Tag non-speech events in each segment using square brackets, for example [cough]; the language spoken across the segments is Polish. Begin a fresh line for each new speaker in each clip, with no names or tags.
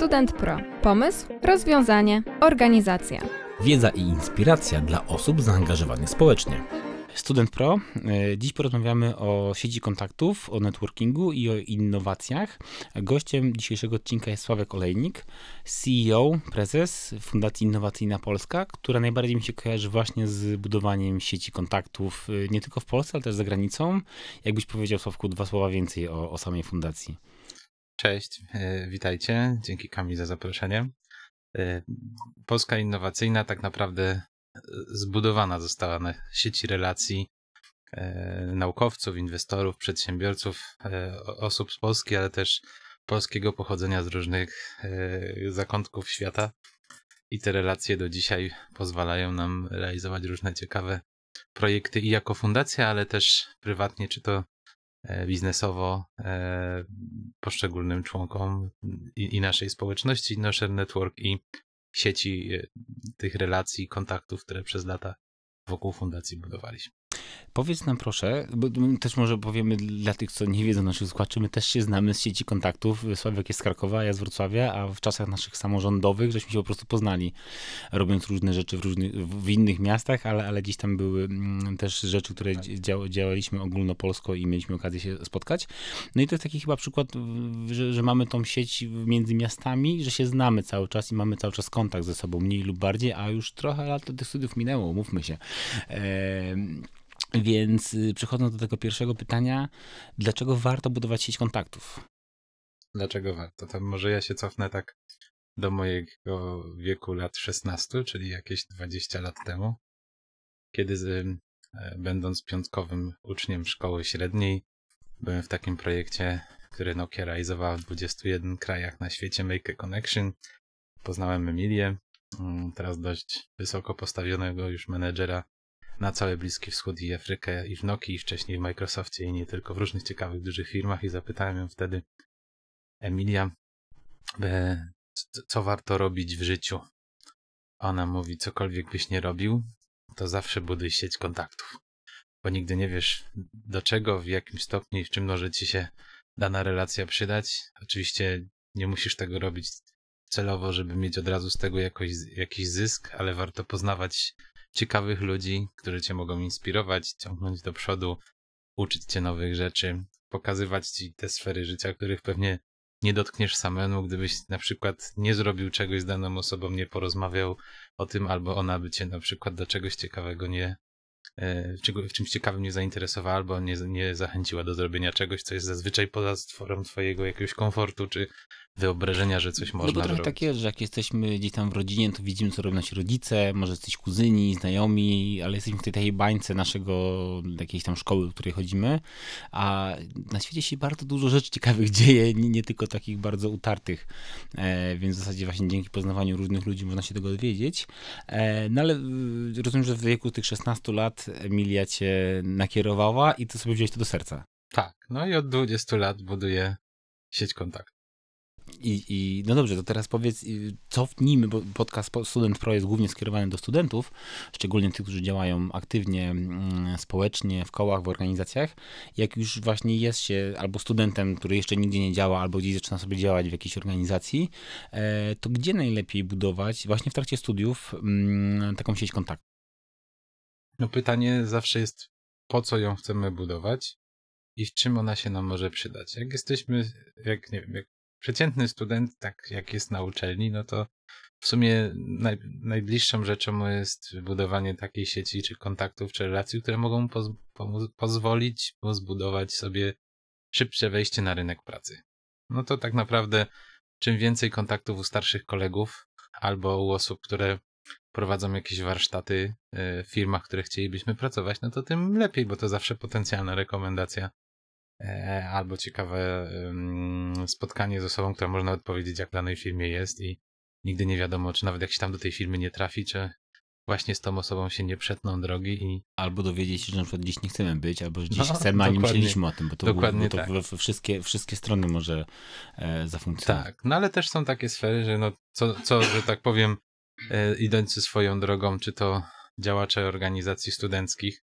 Student Pro. Pomysł, rozwiązanie, organizacja.
Wiedza i inspiracja dla osób zaangażowanych społecznie. Student Pro. E, Dziś porozmawiamy o sieci kontaktów, o networkingu i o innowacjach. Gościem dzisiejszego odcinka jest Sławek Olejnik, CEO, prezes Fundacji Innowacyjna Polska, która najbardziej mi się kojarzy właśnie z budowaniem sieci kontaktów, e, nie tylko w Polsce, ale też za granicą. Jakbyś powiedział, Sławku, dwa słowa więcej o, o samej fundacji.
Cześć, e, witajcie. Dzięki Kamil za zaproszenie. E, Polska Innowacyjna tak naprawdę e, zbudowana została na sieci relacji naukowców, inwestorów, przedsiębiorców, osób z Polski, ale też polskiego pochodzenia z różnych zakątków świata. I te relacje do dzisiaj pozwalają nam realizować różne ciekawe projekty i jako fundacja, ale też prywatnie, czy to biznesowo e, poszczególnym członkom i, naszej społeczności, Nosher Network i sieci e, tych relacji, kontaktów, które przez lata wokół fundacji budowaliśmy.
Powiedz nam proszę, bo też może powiemy dla tych, co nie wiedzą naszych słuchaczy, my też się znamy z sieci kontaktów. Sławek jest z Krakowa, ja z Wrocławia, a w czasach naszych samorządowych żeśmy się po prostu poznali, robiąc różne rzeczy w, różnych, w innych miastach, ale, ale gdzieś tam były mm, też rzeczy, które tak. dzia, działaliśmy ogólnopolsko i mieliśmy okazję się spotkać. No i to jest taki chyba przykład, że, że mamy tą sieć między miastami, że się znamy cały czas i mamy cały czas kontakt ze sobą, mniej lub bardziej, a już trochę lat tych studiów minęło, mówmy się. Eee, więc y, przechodząc do tego pierwszego pytania, dlaczego warto budować sieć kontaktów?
Dlaczego warto? To może ja się cofnę tak do mojego wieku lat 16, czyli jakieś 20 lat temu, kiedy e, będąc piątkowym uczniem szkoły średniej, byłem w takim projekcie, który Nokia realizowała w 21 krajach na świecie, Make a Connection. Poznałem Emilię, mm, teraz dość wysoko postawionego już menedżera na cały Bliski Wschód i Afrykę i w Nokii, i wcześniej w Microsoftie i nie tylko w różnych ciekawych, dużych firmach i zapytałem ją wtedy Emilia, e, co warto robić w życiu. Ona mówi, cokolwiek byś nie robił, to zawsze buduj sieć kontaktów, bo nigdy nie wiesz do czego, w jakim stopniu i w czym może ci się dana relacja przydać. Oczywiście nie musisz tego robić celowo, żeby mieć od razu z tego jakoś, jakiś zysk, ale warto poznawać ciekawych ludzi, którzy cię mogą inspirować, ciągnąć do przodu, uczyć cię nowych rzeczy, pokazywać ci te sfery życia, których pewnie nie dotkniesz samemu, gdybyś na przykład nie zrobił czegoś z daną osobą, nie porozmawiał o tym, albo ona by cię na przykład do czegoś ciekawego nie, e, w czymś ciekawym nie zainteresowała, albo nie, nie zachęciła do zrobienia czegoś, co jest zazwyczaj poza stworem twojego jakiegoś komfortu, czy wyobrażenia, że coś można
no bo trochę
zrobić.
tak jest, że jak jesteśmy gdzieś tam w rodzinie, to widzimy, co robią nasi rodzice, może jesteś kuzyni, znajomi, ale jesteśmy w tej takiej bańce naszego, jakiejś tam szkoły, w której chodzimy, a na świecie się bardzo dużo rzeczy ciekawych [laughs] dzieje, nie, nie tylko takich bardzo utartych, e, więc w zasadzie właśnie dzięki poznawaniu różnych ludzi można się tego dowiedzieć. E, no ale y, rozumiem, że w wieku tych 16 lat Emilia cię nakierowała i ty sobie wziąłeś to do serca.
Tak, no i od 20 lat buduję sieć kontaktów.
I, I, no dobrze, to teraz powiedz, y, co w nim, bo podcast Student Pro jest głównie skierowany do studentów, szczególnie tych, którzy działają aktywnie mm, społecznie, w kołach, w organizacjach. Jak już właśnie jest się albo studentem, który jeszcze nigdzie nie działa, albo gdzieś zaczyna sobie działać w jakiejś organizacji, e, to gdzie najlepiej budować właśnie w trakcie studiów mm, taką sieć kontaktów?
No pytanie zawsze jest, po co ją chcemy budować i w czym ona się nam może przydać. Jak jesteśmy, jak nie wiem, jak przeciętny student, tak jak jest na uczelni, no to w sumie naj, najbliższą rzeczą jest budowanie takiej sieci, czy kontaktów, czy relacji, które mogą poz, pozwolić mu zbudować sobie szybsze wejście na rynek pracy. No to tak naprawdę czym więcej kontaktów u starszych kolegów albo u osób, które prowadzą jakieś warsztaty e, w firmach, w których chcielibyśmy pracować, no to tym lepiej, bo to zawsze potencjalna rekomendacja albo ciekawe spotkanie z osobą, która może nawet powiedzieć, jak w danej firmie jest i nigdy nie wiadomo, czy nawet jak się tam do tej firmy nie trafi, czy właśnie z tą osobą się nie przetną drogi i...
Albo dowiedzieć się, że na przykład dziś nie chcemy być, albo że dziś no, chcemy, a nie myśleliśmy o tym, bo to, dokładnie bo to tak. wszystkie, wszystkie strony może e, zafunkcjonować.
Tak, no ale też są takie sfery, że no co, co że tak powiem, e, idący swoją drogą, czy to działacze organizacji studenckich,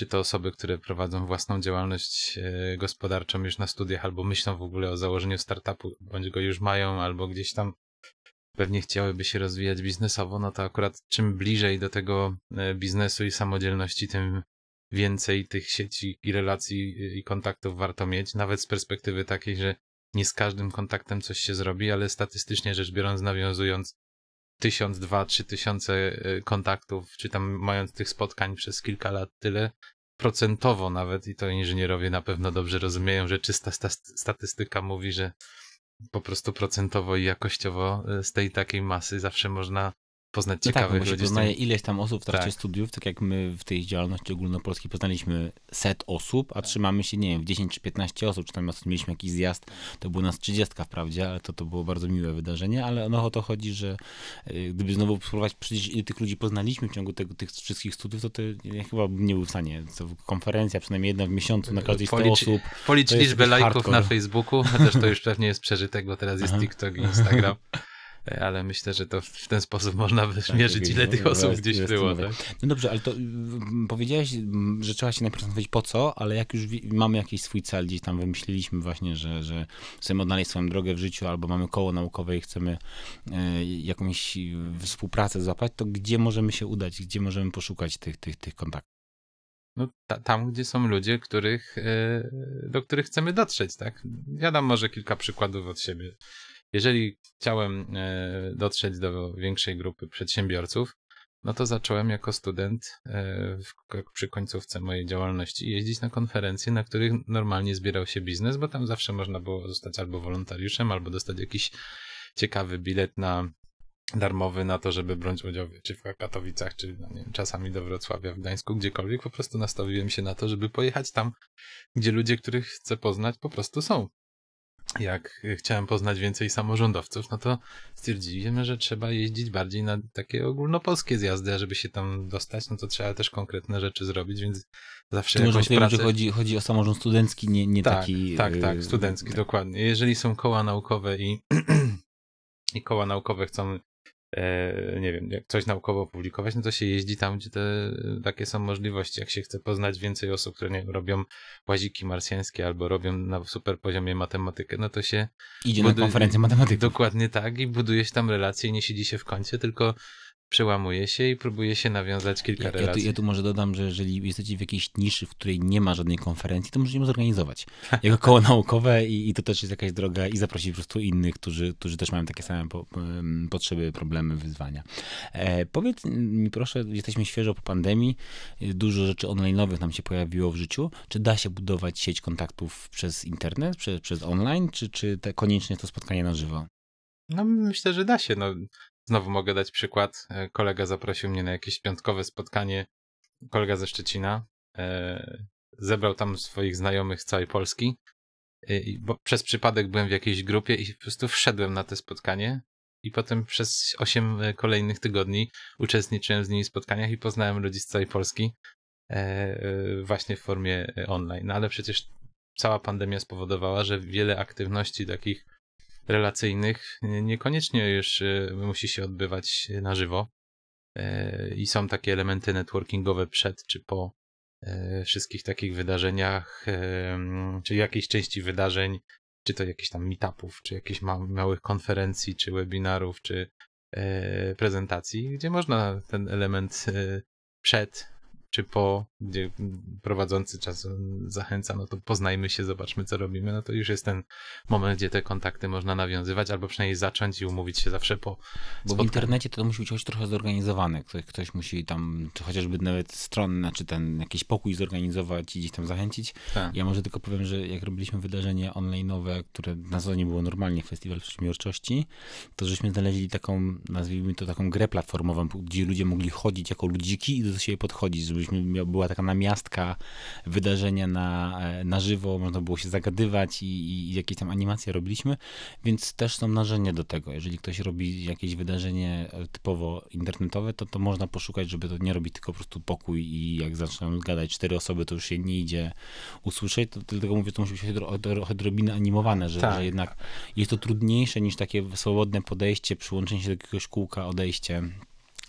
czy to osoby, które prowadzą własną działalność e, gospodarczą już na studiach, albo myślą w ogóle o założeniu startupu, bądź go już mają, albo gdzieś tam pewnie chciałyby się rozwijać biznesowo, no to akurat czym bliżej do tego e, biznesu i samodzielności, tym więcej tych sieci i relacji i kontaktów warto mieć, nawet z perspektywy takiej, że nie z każdym kontaktem coś się zrobi, ale statystycznie rzecz biorąc, nawiązując tysiąc, dwa, trzy tysiące e, kontaktów, czy tam mając tych spotkań przez kilka lat tyle, procentowo nawet, i to inżynierowie na pewno dobrze rozumieją, że czysta statystyka mówi, że po prostu procentowo i jakościowo e, z tej takiej masy zawsze można poznać no ciekawych
tak, bo
ludzi.
poznaje ileś tam osób w trakcie
Tak.
studiów, tak jak my w tej działalności ogólnopolskiej poznaliśmy set osób, a trzymamy się, nie wiem, w 10 czy 15 osób, czy tam ostatnio mieliśmy jakiś zjazd, to było nas 30 wprawdzie, ale to, to było bardzo miłe wydarzenie, ale no o to chodzi, że y, gdyby znowu spróbować, przecież ile tych ludzi poznaliśmy w ciągu tego, tych wszystkich studiów, to, to ja chyba bym nie był w stanie. To konferencja przynajmniej jedna w miesiącu na każdej 100
Policz-
osób.
Policz liczbę lajków
hardcore.
na Facebooku, chociaż to już pewnie jest przeżytek, bo teraz jest
Aha.
TikTok i Instagram. [laughs] E, Ale myślę, że to w ten sposób można wymierzyć,
jakieś-
ile tych
no,
osób gdzieś było. Tak?
No dobrze, ale to y, powiedziałeś, mm, że trzeba się najpierw zastanowić po co, ale jak już mamy jakiś swój cel, gdzieś tam wymyśliliśmy właśnie, że, że chcemy odnaleźć swoją drogę w życiu, albo mamy koło naukowe i chcemy e, jakąś współpracę złapać, to gdzie możemy się udać, gdzie możemy poszukać tych, tych, tych kontaktów?
No, ta, tam, gdzie są ludzie, których, e, do których chcemy dotrzeć, tak? Ja dam może kilka przykładów od siebie. Jeżeli chciałem e, dotrzeć do większej grupy przedsiębiorców, no to zacząłem jako student e, przy końcówce mojej działalności jeździć na konferencje, na których normalnie zbierał się biznes, bo tam zawsze można było zostać albo wolontariuszem, albo dostać jakiś ciekawy bilet na darmowy na to, żeby brać udział czy w Katowicach, czy no nie czasami do Wrocławia, w Gdańsku, gdziekolwiek. Po prostu nastawiłem się na to, żeby pojechać tam, gdzie ludzie, których chcę poznać, po prostu są. Jak chciałem poznać więcej samorządowców, no to stwierdziłem, że trzeba jeździć bardziej na takie ogólnopolskie zjazdy, a żeby się tam dostać, no to trzeba też konkretne rzeczy zrobić, więc zawsze
może
jakąś pracę...
że chodzi, chodzi o samorząd studencki, nie, nie
tak,
taki...
Tak,
y,
tak, studencki, dokładnie. Jeżeli są koła naukowe i, [clears throat] i koła naukowe chcą, nie wiem, jak coś naukowo publikować, no to się jeździ tam, gdzie te takie są możliwości. Jak się chce poznać więcej osób, które nie, robią łaziki marsjańskie albo robią na super poziomie matematykę, no to się
Idzie na
budu-
konferencję matematyków.
Dokładnie tak i buduje się tam relacje i nie siedzi się w kącie, tylko przełamuje się i próbuje się nawiązać kilka
Ja, ja, tu,
relacji.
ja tu może dodam, że jeżeli jesteście w jakiejś niszy, w której nie ma żadnej konferencji, to możecie ją zorganizować. [laughs] Jako koło naukowe i, i to też jest jakaś droga i zaprosić po prostu innych, którzy, którzy też mają takie same po, potrzeby, problemy, wyzwania. E, powiedz mi proszę, jesteśmy świeżo po pandemii, y, dużo rzeczy online'owych nam się pojawiło w życiu. Czy da się budować sieć kontaktów przez internet, przez, przez online, czy, czy te, koniecznie to spotkanie na żywo?
No myślę, że da się. No, znowu mogę dać przykład. E, Kolega zaprosił mnie na jakieś piątkowe spotkanie. Kolega ze Szczecina. E, zebrał tam swoich znajomych z całej Polski. E, bo przez przypadek byłem w jakiejś grupie i po prostu wszedłem na to spotkanie. I potem przez 8 kolejnych tygodni uczestniczyłem z nimi w spotkaniach i poznałem ludzi z całej Polski. Właśnie w formie online. No ale przecież cała pandemia spowodowała, że wiele aktywności takich relacyjnych nie- niekoniecznie już y, musi się odbywać na żywo. E, I są takie elementy networkingowe przed czy po e, wszystkich takich wydarzeniach, e, czy jakiejś części wydarzeń, czy to jakichś tam meetupów, czy jakichś ma małych konferencji, czy webinarów, czy prezentacji, gdzie można ten element przed czy po, gdzie prowadzący czasem zachęca, no to poznajmy się, zobaczmy co robimy, no to już jest ten moment, gdzie te kontakty można nawiązywać, albo przynajmniej zacząć i umówić się zawsze po
Bo w
spotkaniu.
internecie to musi być choć trochę zorganizowane. Ktoś, ktoś musi tam, czy chociażby nawet stronę, znaczy ten jakiś pokój zorganizować i gdzieś tam zachęcić.
Tak.
Ja może tylko powiem, że jak robiliśmy wydarzenie online'owe, które na nie było normalnie Festiwal Przedsiębiorczości, to żeśmy znaleźli taką, nazwijmy to taką grę platformową, gdzie ludzie mogli chodzić jako ludziki i do siebie podchodzić, żebyśmy, była taka namiastka wydarzenia na, e, na żywo, można było się zagadywać i, i jakieś tam animacje robiliśmy, więc też są narzędzia do tego. Jeżeli ktoś robi jakieś wydarzenie e, typowo internetowe, to to można poszukać, żeby to nie robić tylko po prostu pokój i jak zaczynają gadać cztery osoby, to już się nie idzie usłyszeć, to dlatego mówię, to musi być odrobinę animowane, że,
Tak.
że jednak jest to trudniejsze niż takie swobodne podejście, przyłączenie się do jakiegoś kółka, odejście,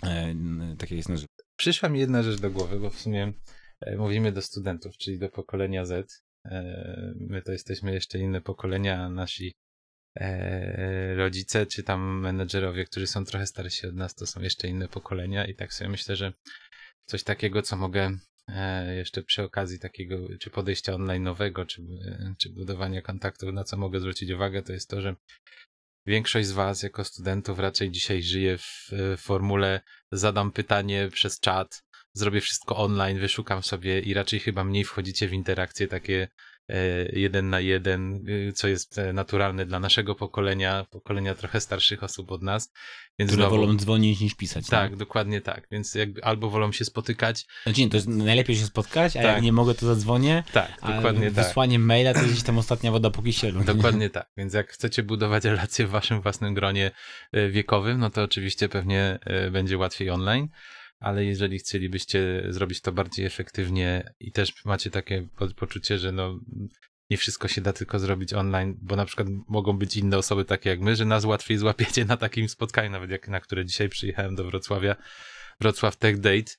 e, takie jest na żywo.
Przyszła mi jedna rzecz do głowy, bo w sumie e, mówimy do studentów, czyli do pokolenia Z. E, My to jesteśmy jeszcze inne pokolenia, nasi e, rodzice, czy tam menedżerowie, którzy są trochę starsi od nas, to są jeszcze inne pokolenia i tak sobie myślę, że coś takiego, co mogę jeszcze przy okazji takiego, czy podejścia online'owego, czy, czy budowania kontaktów, na co mogę zwrócić uwagę, to jest to, że większość z Was jako studentów raczej dzisiaj żyje w e, formule zadam pytanie przez czat, zrobię wszystko online, wyszukam sobie i raczej chyba mniej wchodzicie w interakcje takie jeden na jeden, y, co jest e, naturalne dla naszego pokolenia, pokolenia trochę starszych osób od nas. Więc
Które
znowu,
wolą dzwonić niż pisać.
tak,
nie?
dokładnie tak. Więc jakby albo wolą się spotykać.
Znaczy nie, to jest najlepiej się spotkać, a
Tak.
jak nie mogę, to zadzwonię.
Tak,
A
dokładnie tak.
wysłanie maila to jest gdzieś tam ostatnia woda po kisielu. nie?
Dokładnie [laughs] tak. Więc jak chcecie budować relacje w waszym własnym gronie e, wiekowym, no to oczywiście pewnie e, będzie łatwiej online. Ale jeżeli chcielibyście zrobić to bardziej efektywnie i też macie takie po- poczucie, że no nie wszystko się da tylko zrobić online, bo na przykład mogą być inne osoby takie jak my, że nas łatwiej złapiecie na takim spotkaniu, nawet jak na które dzisiaj przyjechałem do Wrocławia, Wrocław Tech Date,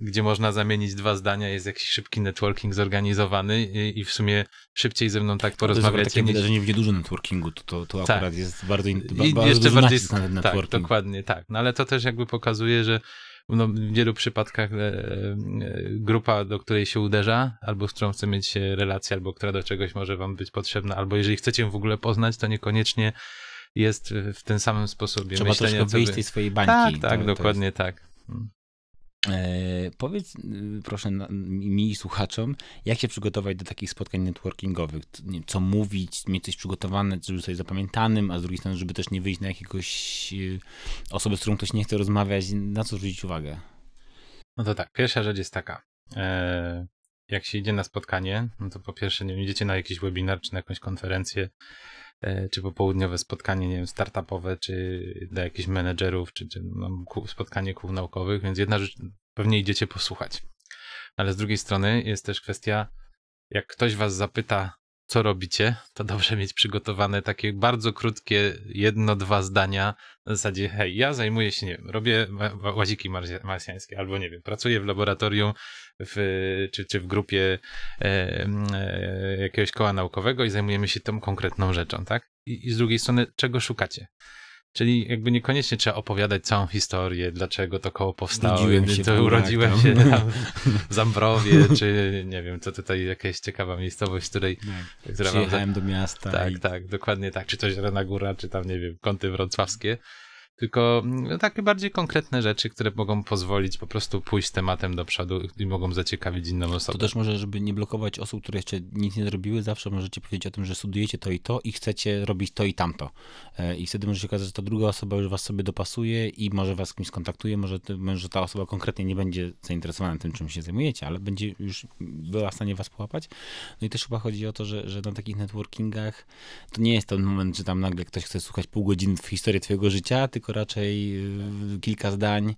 gdzie można zamienić dwa zdania, jest jakiś szybki networking zorganizowany i, i w sumie szybciej ze mną tak
To jest akurat
porozmawiacie
takie
niż...
wydarzenie w niedużym networkingu, to, to, to
Tak.
akurat jest bardzo, in,
I
bardzo
jeszcze bardziej tak, dokładnie tak. No ale to też jakby pokazuje, że no, w wielu przypadkach e, e, grupa, do której się uderza, albo z którą chce mieć relację, albo która do czegoś może wam być potrzebna, albo jeżeli chcecie ją w ogóle poznać, to niekoniecznie jest w tym samym sposobie
Trzeba
myślenia.
troszkę wyjść
wy-
z tej swojej bańki.
Tak,
To-
tak,
to
dokładnie tak. Mm.
Powiedz, y, proszę, mi i słuchaczom, jak się przygotować do takich spotkań networkingowych? Co- mówić, mieć coś przygotowane, żeby sobie zapamiętanym, a z drugiej strony, żeby też nie wyjść na jakiegoś y, osobę, z którą ktoś nie chce rozmawiać, na co zwrócić uwagę?
No to tak, pierwsza rzecz jest taka. E, jak się idzie na spotkanie, no to po pierwsze, nie idziecie na jakiś webinar, czy na jakąś konferencję, e, czy popołudniowe spotkanie, nie wiem, startupowe, czy dla jakichś menedżerów, czy, czy no, spotkanie kół naukowych, więc jedna rzecz, pewnie idziecie posłuchać. Ale z drugiej strony jest też kwestia, jak ktoś was zapyta, co robicie, to dobrze mieć przygotowane takie bardzo krótkie, jedno, dwa zdania na zasadzie, hej, ja zajmuję się, nie wiem, robię łaziki marsja- marsjańskie, albo nie wiem, pracuję w laboratorium w, czy, czy w grupie e, e, jakiegoś koła naukowego i zajmujemy się tą konkretną rzeczą, tak? I, I z drugiej strony, czego szukacie? Czyli jakby niekoniecznie trzeba opowiadać całą historię, dlaczego to koło powstało,
Urodziłem się
to urodziłem się tam w Zambrowie, czy nie wiem, to tutaj jakaś ciekawa miejscowość, w której która wam za-
Przyjechałem do miasta
tak,
i
tak, dokładnie tak. Czy to Zielona Góra, czy tam, nie wiem, kąty wrocławskie. Tylko mm, takie bardziej konkretne rzeczy, które mogą pozwolić po prostu pójść tematem do przodu i mogą zaciekawić inną
To
osobę.
też może, żeby nie blokować osób, które jeszcze nic nie zrobiły, zawsze możecie powiedzieć o tym, że studujecie to i to i chcecie robić to i tamto. E, I wtedy może się okazać, że ta druga osoba już was sobie dopasuje i może was kimś skontaktuje, może, może ta osoba konkretnie nie będzie zainteresowana tym, czym się zajmujecie, ale będzie już była w stanie was połapać. No i też chyba chodzi o to, że, że na takich networkingach to nie jest ten moment, że tam nagle ktoś chce słuchać pół godziny w historii twojego życia, tylko raczej y, kilka zdań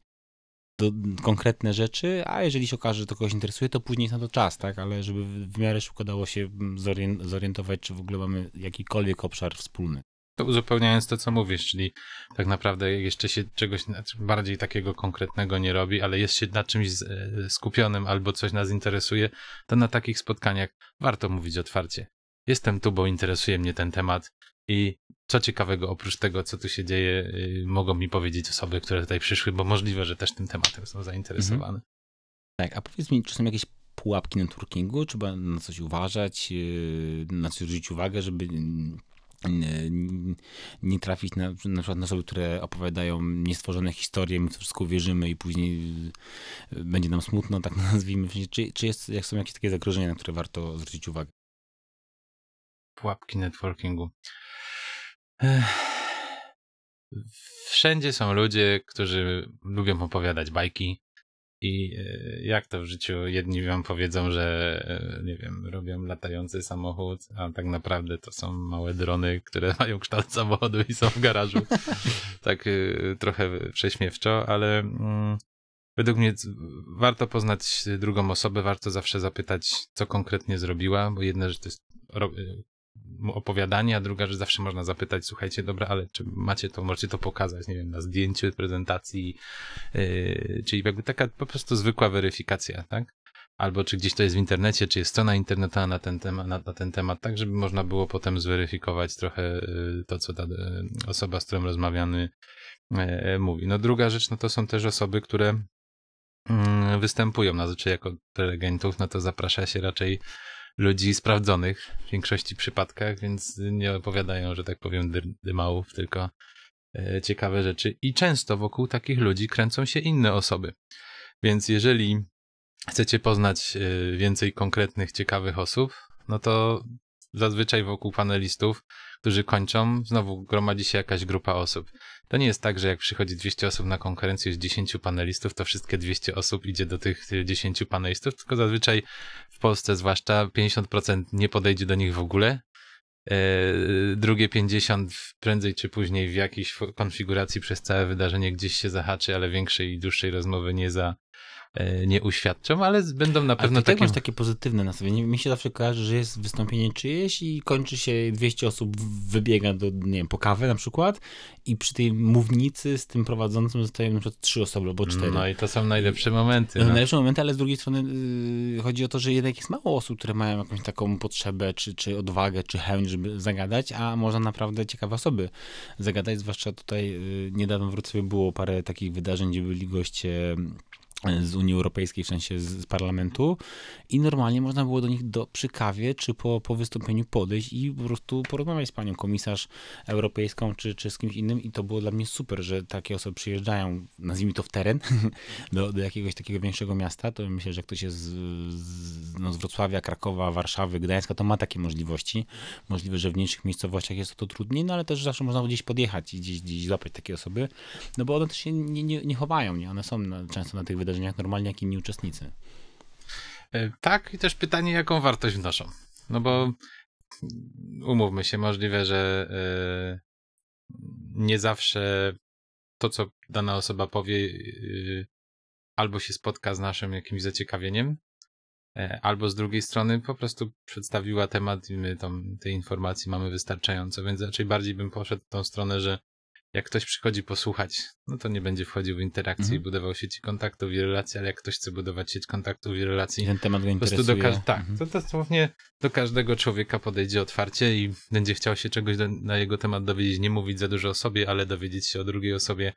do konkretne rzeczy, a jeżeli się okaże, że to kogoś interesuje, to później jest na to czas, tak? Ale żeby w miarę szybko dało się mm, zorien- zorientować, czy w ogóle mamy jakikolwiek obszar wspólny.
To uzupełniając to, co mówisz, czyli tak naprawdę jeszcze się czegoś bardziej takiego konkretnego nie robi, ale jest się na czymś e, skupionym albo coś nas interesuje, to na takich spotkaniach warto mówić otwarcie. Jestem tu, bo interesuje mnie ten temat i co ciekawego oprócz tego, co tu się dzieje, y, mogą mi powiedzieć osoby, które tutaj przyszły, bo możliwe, że też tym tematem są zainteresowane.
Tak, a powiedz mi, czy są jakieś pułapki networkingu? Trzeba na coś uważać, yy, na coś zwrócić uwagę, żeby nie- trafić na, na przykład na osoby, które opowiadają niestworzone historie, my w wszystko uwierzymy i później yy, będzie nam smutno, tak [laughs] nazwijmy. Czy, czy jest, jak są jakieś takie zagrożenia, na które warto zwrócić uwagę?
Pułapki networkingu. Wszędzie są ludzie, którzy lubią opowiadać bajki. I e, jak to w życiu? Jedni wam powiedzą, że e, nie wiem, robią latający samochód, a tak naprawdę to są małe drony, które [laughs] mają kształt samochodu i są w garażu. [laughs] tak e, trochę prześmiewczo, ale mm, według mnie warto poznać drugą osobę, warto zawsze zapytać, co konkretnie zrobiła, bo jedna rzecz to jest opowiadanie, a druga rzecz zawsze można zapytać, słuchajcie, dobra, ale czy macie to, możecie to pokazać, nie wiem, na zdjęciu, prezentacji, yy, czyli jakby taka po prostu zwykła weryfikacja, tak? albo czy gdzieś to jest w internecie, czy jest strona internetowa na ten temat, na, na ten temat tak żeby można było potem zweryfikować trochę y, to, co ta y, osoba, z którą rozmawiamy, y, mówi. No druga rzecz, no to są też osoby, które mm, występują zazwyczaj jako prelegentów, no to zaprasza się raczej ludzi sprawdzonych w większości przypadkach, więc nie opowiadają, że tak powiem, dymałów, tylko ciekawe rzeczy. I często wokół takich ludzi kręcą się inne osoby. Więc jeżeli chcecie poznać e, więcej konkretnych, ciekawych osób, no to zazwyczaj wokół panelistów, którzy kończą, znowu gromadzi się jakaś grupa osób. To nie jest tak, że jak przychodzi 200 osób na konkurencję z 10 panelistów, to wszystkie 200 osób idzie do tych 10 panelistów, tylko zazwyczaj w Polsce zwłaszcza 50% nie podejdzie do nich w ogóle. E, drugie 50 prędzej czy później w jakiejś konfiguracji przez całe wydarzenie gdzieś się zahaczy, ale większej i dłuższej rozmowy nie za, nie uświadczą, ale będą na pewno
takie... masz takie pozytywne nastawienie. Mi się zawsze kojarzy, że jest wystąpienie czyjeś i kończy się 200 osób wybiega do, nie wiem, po kawę na przykład i przy tej mównicy z tym prowadzącym zostają na przykład trzy osoby albo cztery.
No i to są najlepsze momenty.
No. Najlepsze momenty, ale z drugiej strony yy, chodzi o to, że jednak jest mało osób, które mają jakąś taką potrzebę, czy, czy odwagę, czy chęć, żeby zagadać, a można naprawdę ciekawe osoby zagadać, zwłaszcza tutaj yy, niedawno w Wrocławiu było parę takich wydarzeń, gdzie byli goście z Unii Europejskiej, w sensie z, parlamentu i normalnie można było do nich do, przy kawie czy po, po wystąpieniu podejść i po prostu porozmawiać z panią komisarz europejską czy, czy z kimś innym i to było dla mnie super, że takie osoby przyjeżdżają, nazwijmy to w teren, [laughs] do, do jakiegoś takiego większego miasta, to myślę, że ktoś jest z, z, no, z Wrocławia, Krakowa, Warszawy, Gdańska, to ma takie możliwości. Możliwe, że w mniejszych miejscowościach jest to trudniej, no ale też zawsze można gdzieś podjechać i gdzieś, gdzieś złapać takie osoby, no bo one też się nie, nie, nie chowają, nie? One są na, często na tych wydarzeniach wydarzeniach normalnie jak inni uczestnicy.
E, tak, i też pytanie, jaką wartość wnoszą. No bo umówmy się, możliwe, że e, nie zawsze to, co dana osoba powie, e, albo się spotka z naszym jakimś zaciekawieniem, albo z drugiej strony po prostu przedstawiła temat i my tam tej informacji mamy wystarczająco, więc raczej bardziej bym poszedł w tą stronę, że jak ktoś przychodzi posłuchać, no to nie będzie wchodził w interakcję -hmm. i budował sieci kontaktów i relacji, ale jak ktoś chce budować sieć kontaktów i relacji,
ten temat go interesuje.
Do tak, -hmm. to dosłownie do każdego człowieka podejdzie otwarcie i będzie chciał się czegoś do, na jego temat dowiedzieć, nie mówić za dużo o sobie, ale dowiedzieć się o drugiej osobie,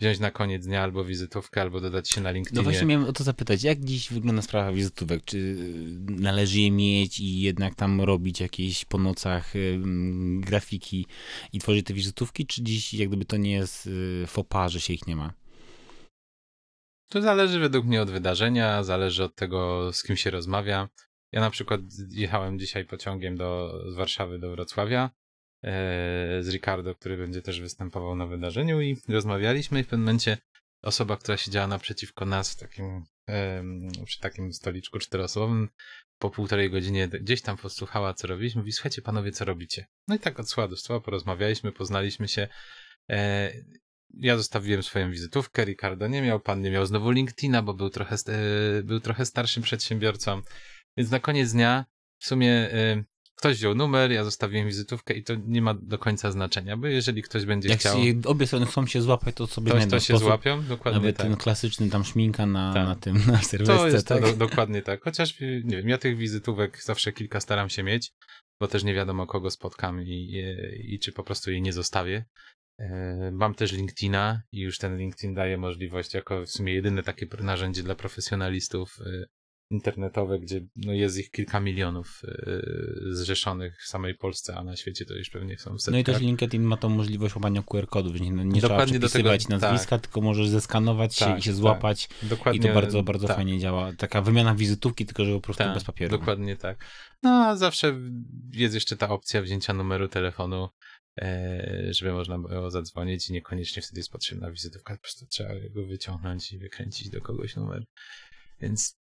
wziąć na koniec dnia albo wizytówkę, albo dodać się na LinkedInie.
No właśnie miałem o to zapytać, jak dziś wygląda sprawa wizytówek? Czy należy je mieć i jednak tam robić jakieś po nocach grafiki i tworzyć te wizytówki, czy dziś jak gdyby to nie jest y, fopa, że się ich nie ma?
To zależy według mnie od wydarzenia, zależy od tego, z kim się rozmawia. Ja na przykład jechałem dzisiaj pociągiem do, z Warszawy do Wrocławia z Ricardo, który będzie też występował na wydarzeniu i rozmawialiśmy i w pewnym momencie osoba, która siedziała naprzeciwko nas w takim, przy takim stoliczku czteroosobowym po półtorej godzinie gdzieś tam posłuchała, co robiliśmy. Mówi, słuchajcie panowie, co robicie? No i tak od słowa do słowa porozmawialiśmy, poznaliśmy się. E, ja zostawiłem swoją wizytówkę, Ricardo nie miał, pan nie miał znowu LinkedIna, bo był trochę, e, był trochę starszym przedsiębiorcą. Więc na koniec dnia w sumie Ktoś wziął numer, ja zostawiłem wizytówkę i to nie ma do końca znaczenia, bo jeżeli ktoś będzie
Jak
chciał...
Jak obie strony chcą się złapać, to sobie
znajdą to się sposób, złapią, dokładnie
Nawet
tak.
ten klasyczny tam szminka na, tak. na tym, na serwesce,
to jest
tak?
To, dokładnie tak. Chociaż, nie wiem, ja tych wizytówek zawsze kilka staram się mieć, bo też nie wiadomo kogo spotkam i, i, i czy po prostu jej nie zostawię. E, mam też LinkedIna i już ten LinkedIn daje możliwość jako w sumie jedyne takie narzędzie dla profesjonalistów e, internetowe, gdzie no, jest ich kilka milionów yy, zrzeszonych w samej Polsce, a na świecie to już pewnie są setki.
No i też LinkedIn ma tą możliwość łamania QR-kodów, nie, nie trzeba przepisywać tego, nazwiska, tak. tylko możesz zeskanować tak, się i się tak. złapać tak. i to bardzo, bardzo tak. fajnie działa. Taka wymiana wizytówki, tylko że po prostu tak, bez papieru.
Dokładnie tak. No a zawsze jest jeszcze ta opcja wzięcia numeru telefonu, e, żeby można było zadzwonić i niekoniecznie wtedy jest potrzebna wizytówka, po prostu trzeba go wyciągnąć i wykręcić do kogoś numer. Więc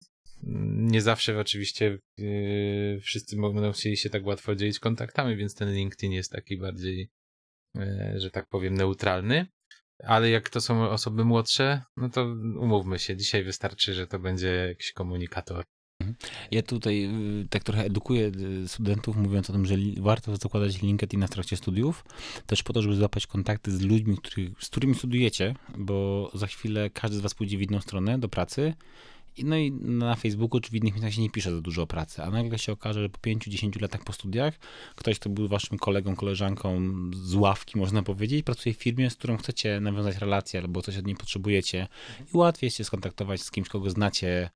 nie zawsze oczywiście yy, wszyscy będą chcieli się tak łatwo dzielić kontaktami, więc ten LinkedIn jest taki bardziej, yy, że tak powiem, neutralny. Ale jak to są osoby młodsze, no to umówmy się, dzisiaj wystarczy, że to będzie jakiś komunikator.
Mhm. Ja tutaj y, tak trochę edukuję studentów, mówiąc o tym, że warto zakładać LinkedIn w trakcie studiów, też po to, żeby złapać kontakty z ludźmi, który, z którymi studujecie, bo za chwilę każdy z was pójdzie w inną stronę do pracy no i na Facebooku czy w innych miejscach się nie pisze za dużo o pracy, a nagle się okaże, że po 5-10 latach po studiach ktoś, kto był waszym kolegą, koleżanką z ławki, można powiedzieć, pracuje w firmie, z którą chcecie nawiązać relację albo coś od niej potrzebujecie i łatwiej się skontaktować z kimś, kogo znacie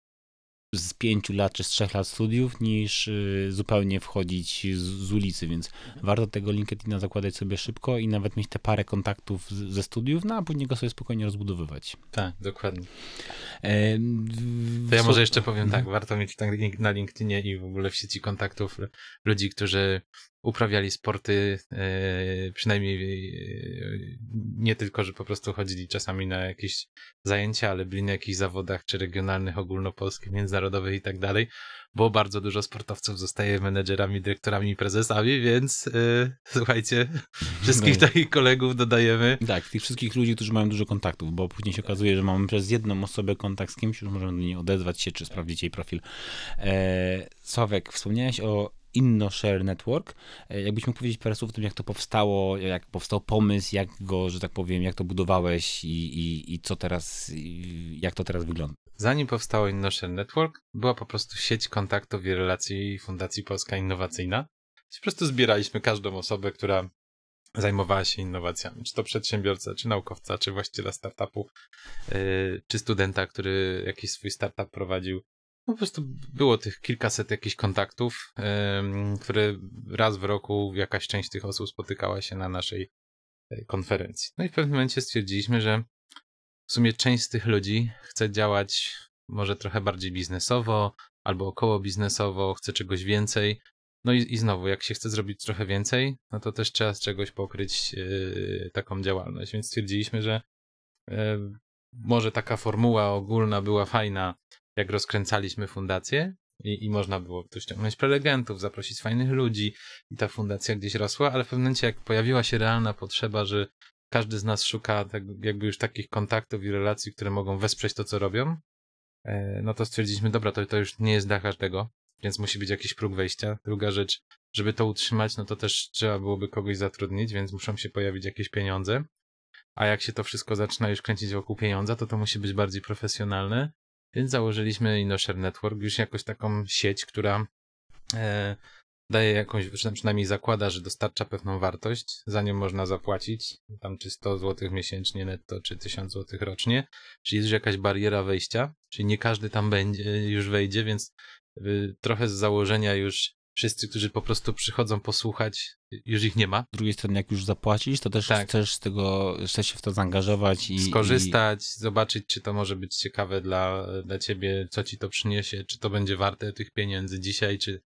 z pięciu lat czy z trzech lat studiów, niż y, zupełnie wchodzić z, z ulicy, więc warto tego LinkedIna zakładać sobie szybko i nawet mieć te parę kontaktów z, ze studiów, no a później go sobie spokojnie rozbudowywać.
Tak, dokładnie.
E,
To ja może jeszcze powiem tak, warto mieć na LinkedInie i w ogóle w sieci kontaktów ludzi, którzy uprawiali sporty, e, przynajmniej e, nie tylko, że po prostu chodzili czasami na jakieś zajęcia, ale byli na jakichś zawodach, czy regionalnych, ogólnopolskich, międzynarodowych i tak dalej, bo bardzo dużo sportowców zostaje menedżerami, dyrektorami i prezesami, więc e, [laughs] słuchajcie, [laughs] wszystkich
No.
takich kolegów dodajemy.
Tak, tych wszystkich ludzi, którzy mają dużo kontaktów, bo później się okazuje, że mamy przez jedną osobę kontakt z kimś, już możemy do niej odezwać się, czy sprawdzić jej profil. E, Sławek, wspomniałeś o InnoShare Network. E, Jakbyś mógł powiedzieć parę słów o tym, jak to powstało, jak powstał pomysł, jak go, że tak powiem, jak to budowałeś i, i, i co teraz, i jak to teraz wygląda.
Zanim powstało InnoShare Network, była po prostu sieć kontaktów i relacji Fundacji Polska Innowacyjna. Po prostu zbieraliśmy każdą osobę, która zajmowała się innowacjami. Czy to przedsiębiorca, czy naukowca, czy właściciela startupu, yy, czy studenta, który jakiś swój startup prowadził. No po prostu było tych kilkaset jakichś kontaktów, które raz w roku jakaś część tych osób spotykała się na naszej yy, konferencji. No i w pewnym momencie stwierdziliśmy, że w sumie część z tych ludzi chce działać może trochę bardziej biznesowo albo około biznesowo, chce czegoś więcej. No i, i znowu, jak się chce zrobić trochę więcej, no to też trzeba z czegoś pokryć yy, taką działalność. Więc stwierdziliśmy, że yy, może taka formuła ogólna była fajna, jak rozkręcaliśmy fundację i, i można było tu ściągnąć prelegentów, zaprosić fajnych ludzi i ta fundacja gdzieś rosła, ale w pewnym momencie, jak pojawiła się realna potrzeba, że każdy z nas szuka tak, jakby już takich kontaktów i relacji, które mogą wesprzeć to, co robią, e, no to stwierdziliśmy, dobra, to, to już nie jest dla każdego, więc musi być jakiś próg wejścia. Druga rzecz, żeby to utrzymać, no to też trzeba byłoby kogoś zatrudnić, więc muszą się pojawić jakieś pieniądze. A jak się to wszystko zaczyna już kręcić wokół pieniądza, to to musi być bardziej profesjonalne. Więc założyliśmy InnoShare Network, już jakąś taką sieć, która e, daje jakąś, przynajmniej zakłada, że dostarcza pewną wartość, za nią można zapłacić, tam czy 100 zł miesięcznie netto, czy 1000 zł rocznie, czyli jest już jakaś bariera wejścia, czyli nie każdy tam będzie, już wejdzie, więc y, trochę z założenia już wszyscy, którzy po prostu przychodzą posłuchać, już ich nie ma.
Z drugiej strony, jak już zapłacisz, to też
Tak.
chcesz z tego, chcesz się w to zaangażować i
skorzystać, zobaczyć, czy to może być ciekawe dla, dla ciebie, co ci to przyniesie, czy to będzie warte tych pieniędzy dzisiaj, czy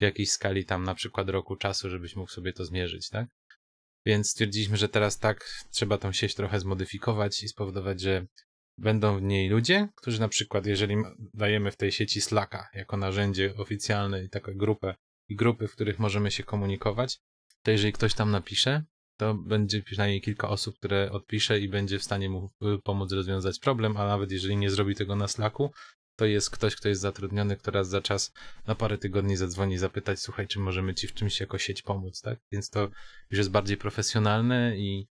w jakiejś skali tam na przykład roku czasu, żebyś mógł sobie to zmierzyć, tak? Więc stwierdziliśmy, że teraz tak, trzeba tą sieć trochę zmodyfikować i spowodować, że będą w niej ludzie, którzy na przykład, jeżeli dajemy w tej sieci Slacka jako narzędzie oficjalne i taką grupę i grupy, w których możemy się komunikować, to jeżeli ktoś tam napisze, to będzie przynajmniej kilka osób, które odpisze i będzie w stanie mu y, pomóc rozwiązać problem, a nawet jeżeli nie zrobi tego na Slacku, to jest ktoś, kto jest zatrudniony, kto raz za czas na parę tygodni zadzwoni i zapytać, słuchaj, czy możemy ci w czymś jako sieć pomóc, tak? Więc to już jest bardziej profesjonalne i,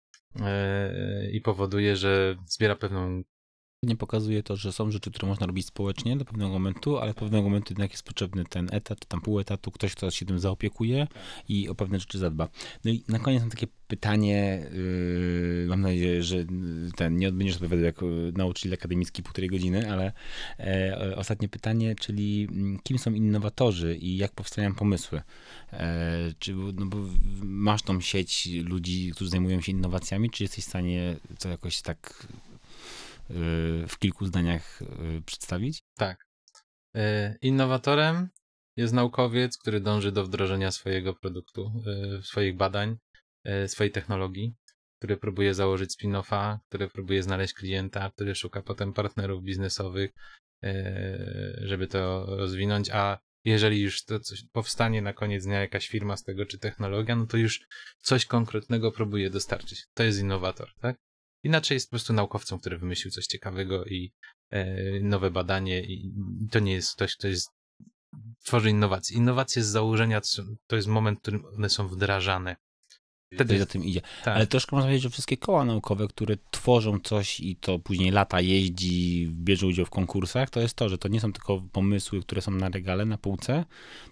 e, i powoduje, że zbiera pewną
nie pokazuje to, że są rzeczy, które można robić społecznie do pewnego momentu, ale do pewnego momentu jednak jest potrzebny ten etat, tam pół etatu, ktoś, kto się tym zaopiekuje i o pewne rzeczy zadba. No i na koniec mam takie pytanie, yy, mam nadzieję, że ten nie będziesz odpowiadał jako nauczyciel akademicki półtorej godziny, ale e, ostatnie pytanie, czyli mm, kim są innowatorzy i jak powstają pomysły? E, czy no bo masz tą sieć ludzi, którzy zajmują się innowacjami, czy jesteś w stanie to jakoś tak w kilku zdaniach y, przedstawić?
Tak. E, Innowatorem jest naukowiec, który dąży do wdrożenia swojego produktu, swoich badań, swojej technologii, który próbuje założyć spin-offa, który próbuje znaleźć klienta, który szuka potem partnerów biznesowych, żeby to rozwinąć, a jeżeli już to coś powstanie na koniec dnia jakaś firma z tego, czy technologia, no to już coś konkretnego próbuje dostarczyć. To jest innowator, tak? Inaczej jest po prostu naukowcem, który wymyślił coś ciekawego i e, nowe badanie i to nie jest ktoś, kto jest tworzy innowacje. Innowacje z założenia to jest moment, w którym one są wdrażane. Wtedy
za tym idzie.
tak.
Ale troszkę można powiedzieć, że wszystkie koła naukowe, które tworzą coś i to później lata jeździ, bierze udział w konkursach, to jest to, że to nie są tylko pomysły, które są na regale, na półce,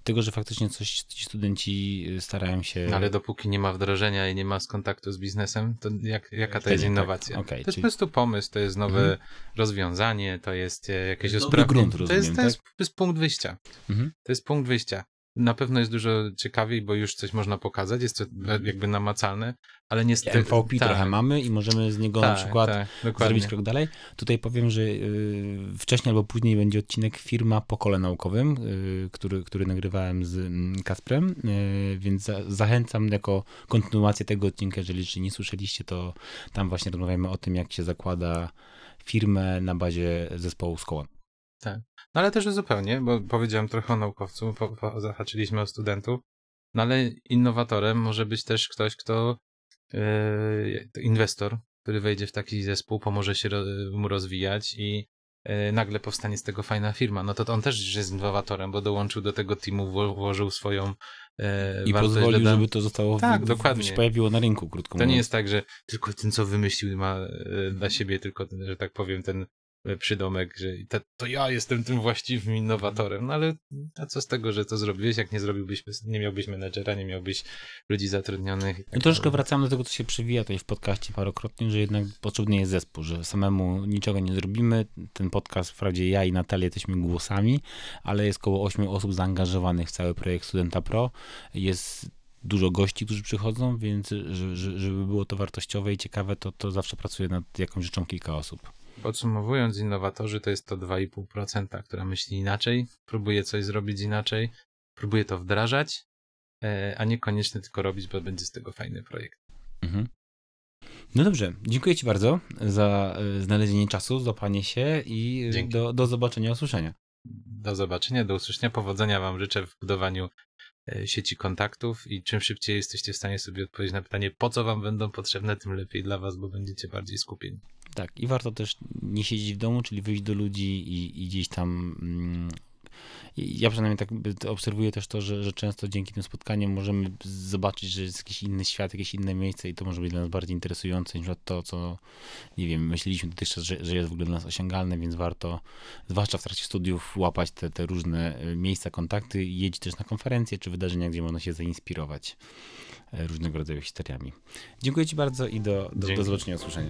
tylko że faktycznie coś ci studenci starają się...
No, ale dopóki nie ma wdrożenia i nie ma kontaktu z biznesem, to jak, jaka to jest
tak.
innowacja?
Okej,
to jest
czyli-
po prostu pomysł, to jest nowe
Mhm.
rozwiązanie, to jest e, jakieś usprawnienie.
grunt,
to, jest, to, jest, to jest punkt wyjścia.
Mhm.
To jest punkt wyjścia. Na pewno jest dużo ciekawiej, bo już coś można pokazać, jest to jakby namacalne, ale niestety...
MVP
tak,
trochę mamy i możemy z niego na
tak,
przykład
tak,
zrobić krok dalej. Tutaj powiem, że y, wcześniej albo później będzie odcinek firma po kole naukowym, y, który, który nagrywałem z mm, Kasprem, y, więc za, zachęcam jako kontynuację tego odcinka, jeżeli jeszcze nie słyszeliście, to tam właśnie rozmawiamy o tym, jak się zakłada firmę na bazie zespołu z kołem.
No ale też zupełnie, bo powiedziałem trochę o naukowcu, po, po, zahaczyliśmy o studentów, no ale innowatorem może być też ktoś, kto to inwestor, który wejdzie w taki zespół, pomoże się ro, mu rozwijać i e, nagle powstanie z tego fajna firma. No to, to on też już jest innowatorem, bo dołączył do tego teamu, wło- włożył swoją e,
I pozwolił,
dodam-
żeby to zostało w-
Tak,
w-
dokładnie.
się pojawiło na rynku, krótko
To nie
mówiąc.
jest tak, że tylko ten, co wymyślił, ma dla siebie tylko, ten, że tak powiem, ten przydomek, że to, to ja jestem tym właściwym innowatorem. No ale a co z tego, że to zrobiłeś, jak nie zrobiłbyś, nie miałbyś menedżera, nie miałbyś ludzi zatrudnionych. tak
No troszkę wracamy do tego, co się przewija tutaj w podcaście parokrotnie, że jednak potrzebny jest zespół, że samemu niczego nie zrobimy. Ten podcast, wprawdzie ja i Natalia jesteśmy głosami, ale jest około 8 osób zaangażowanych w cały projekt Studenta Pro. Jest dużo gości, którzy przychodzą, więc że- że- żeby było to wartościowe i ciekawe, to, to zawsze pracuje nad jakąś rzeczą kilka osób.
Podsumowując, innowatorzy to jest to 2,5%, która myśli inaczej, próbuje coś zrobić inaczej, próbuje to wdrażać, e, a niekoniecznie tylko robić, bo będzie z tego fajny projekt.
Mhm. No dobrze, dziękuję Ci bardzo za e, znalezienie czasu, złapanie się i e, do, do zobaczenia, usłyszenia.
Do zobaczenia, do usłyszenia. Powodzenia Wam życzę w budowaniu sieci kontaktów i czym szybciej jesteście w stanie sobie odpowiedzieć na pytanie, po co Wam będą potrzebne, tym lepiej dla Was, bo będziecie bardziej skupieni.
Tak, i warto też nie siedzieć w domu, czyli wyjść do ludzi i, i gdzieś tam. I ja przynajmniej tak obserwuję też to, że, że często dzięki tym spotkaniom możemy zobaczyć, że jest jakiś inny świat, jakieś inne miejsce i to może być dla nas bardziej interesujące niż to, co, nie wiem, myśleliśmy dotychczas, że, że jest w ogóle dla nas osiągalne, więc warto, zwłaszcza w trakcie studiów, łapać te, te różne y, miejsca, kontakty, jeździć też na konferencje czy wydarzenia, gdzie można się zainspirować y, różnego rodzaju historiami. Dziękuję Ci bardzo i do, do, do zobaczenia, usłyszenia.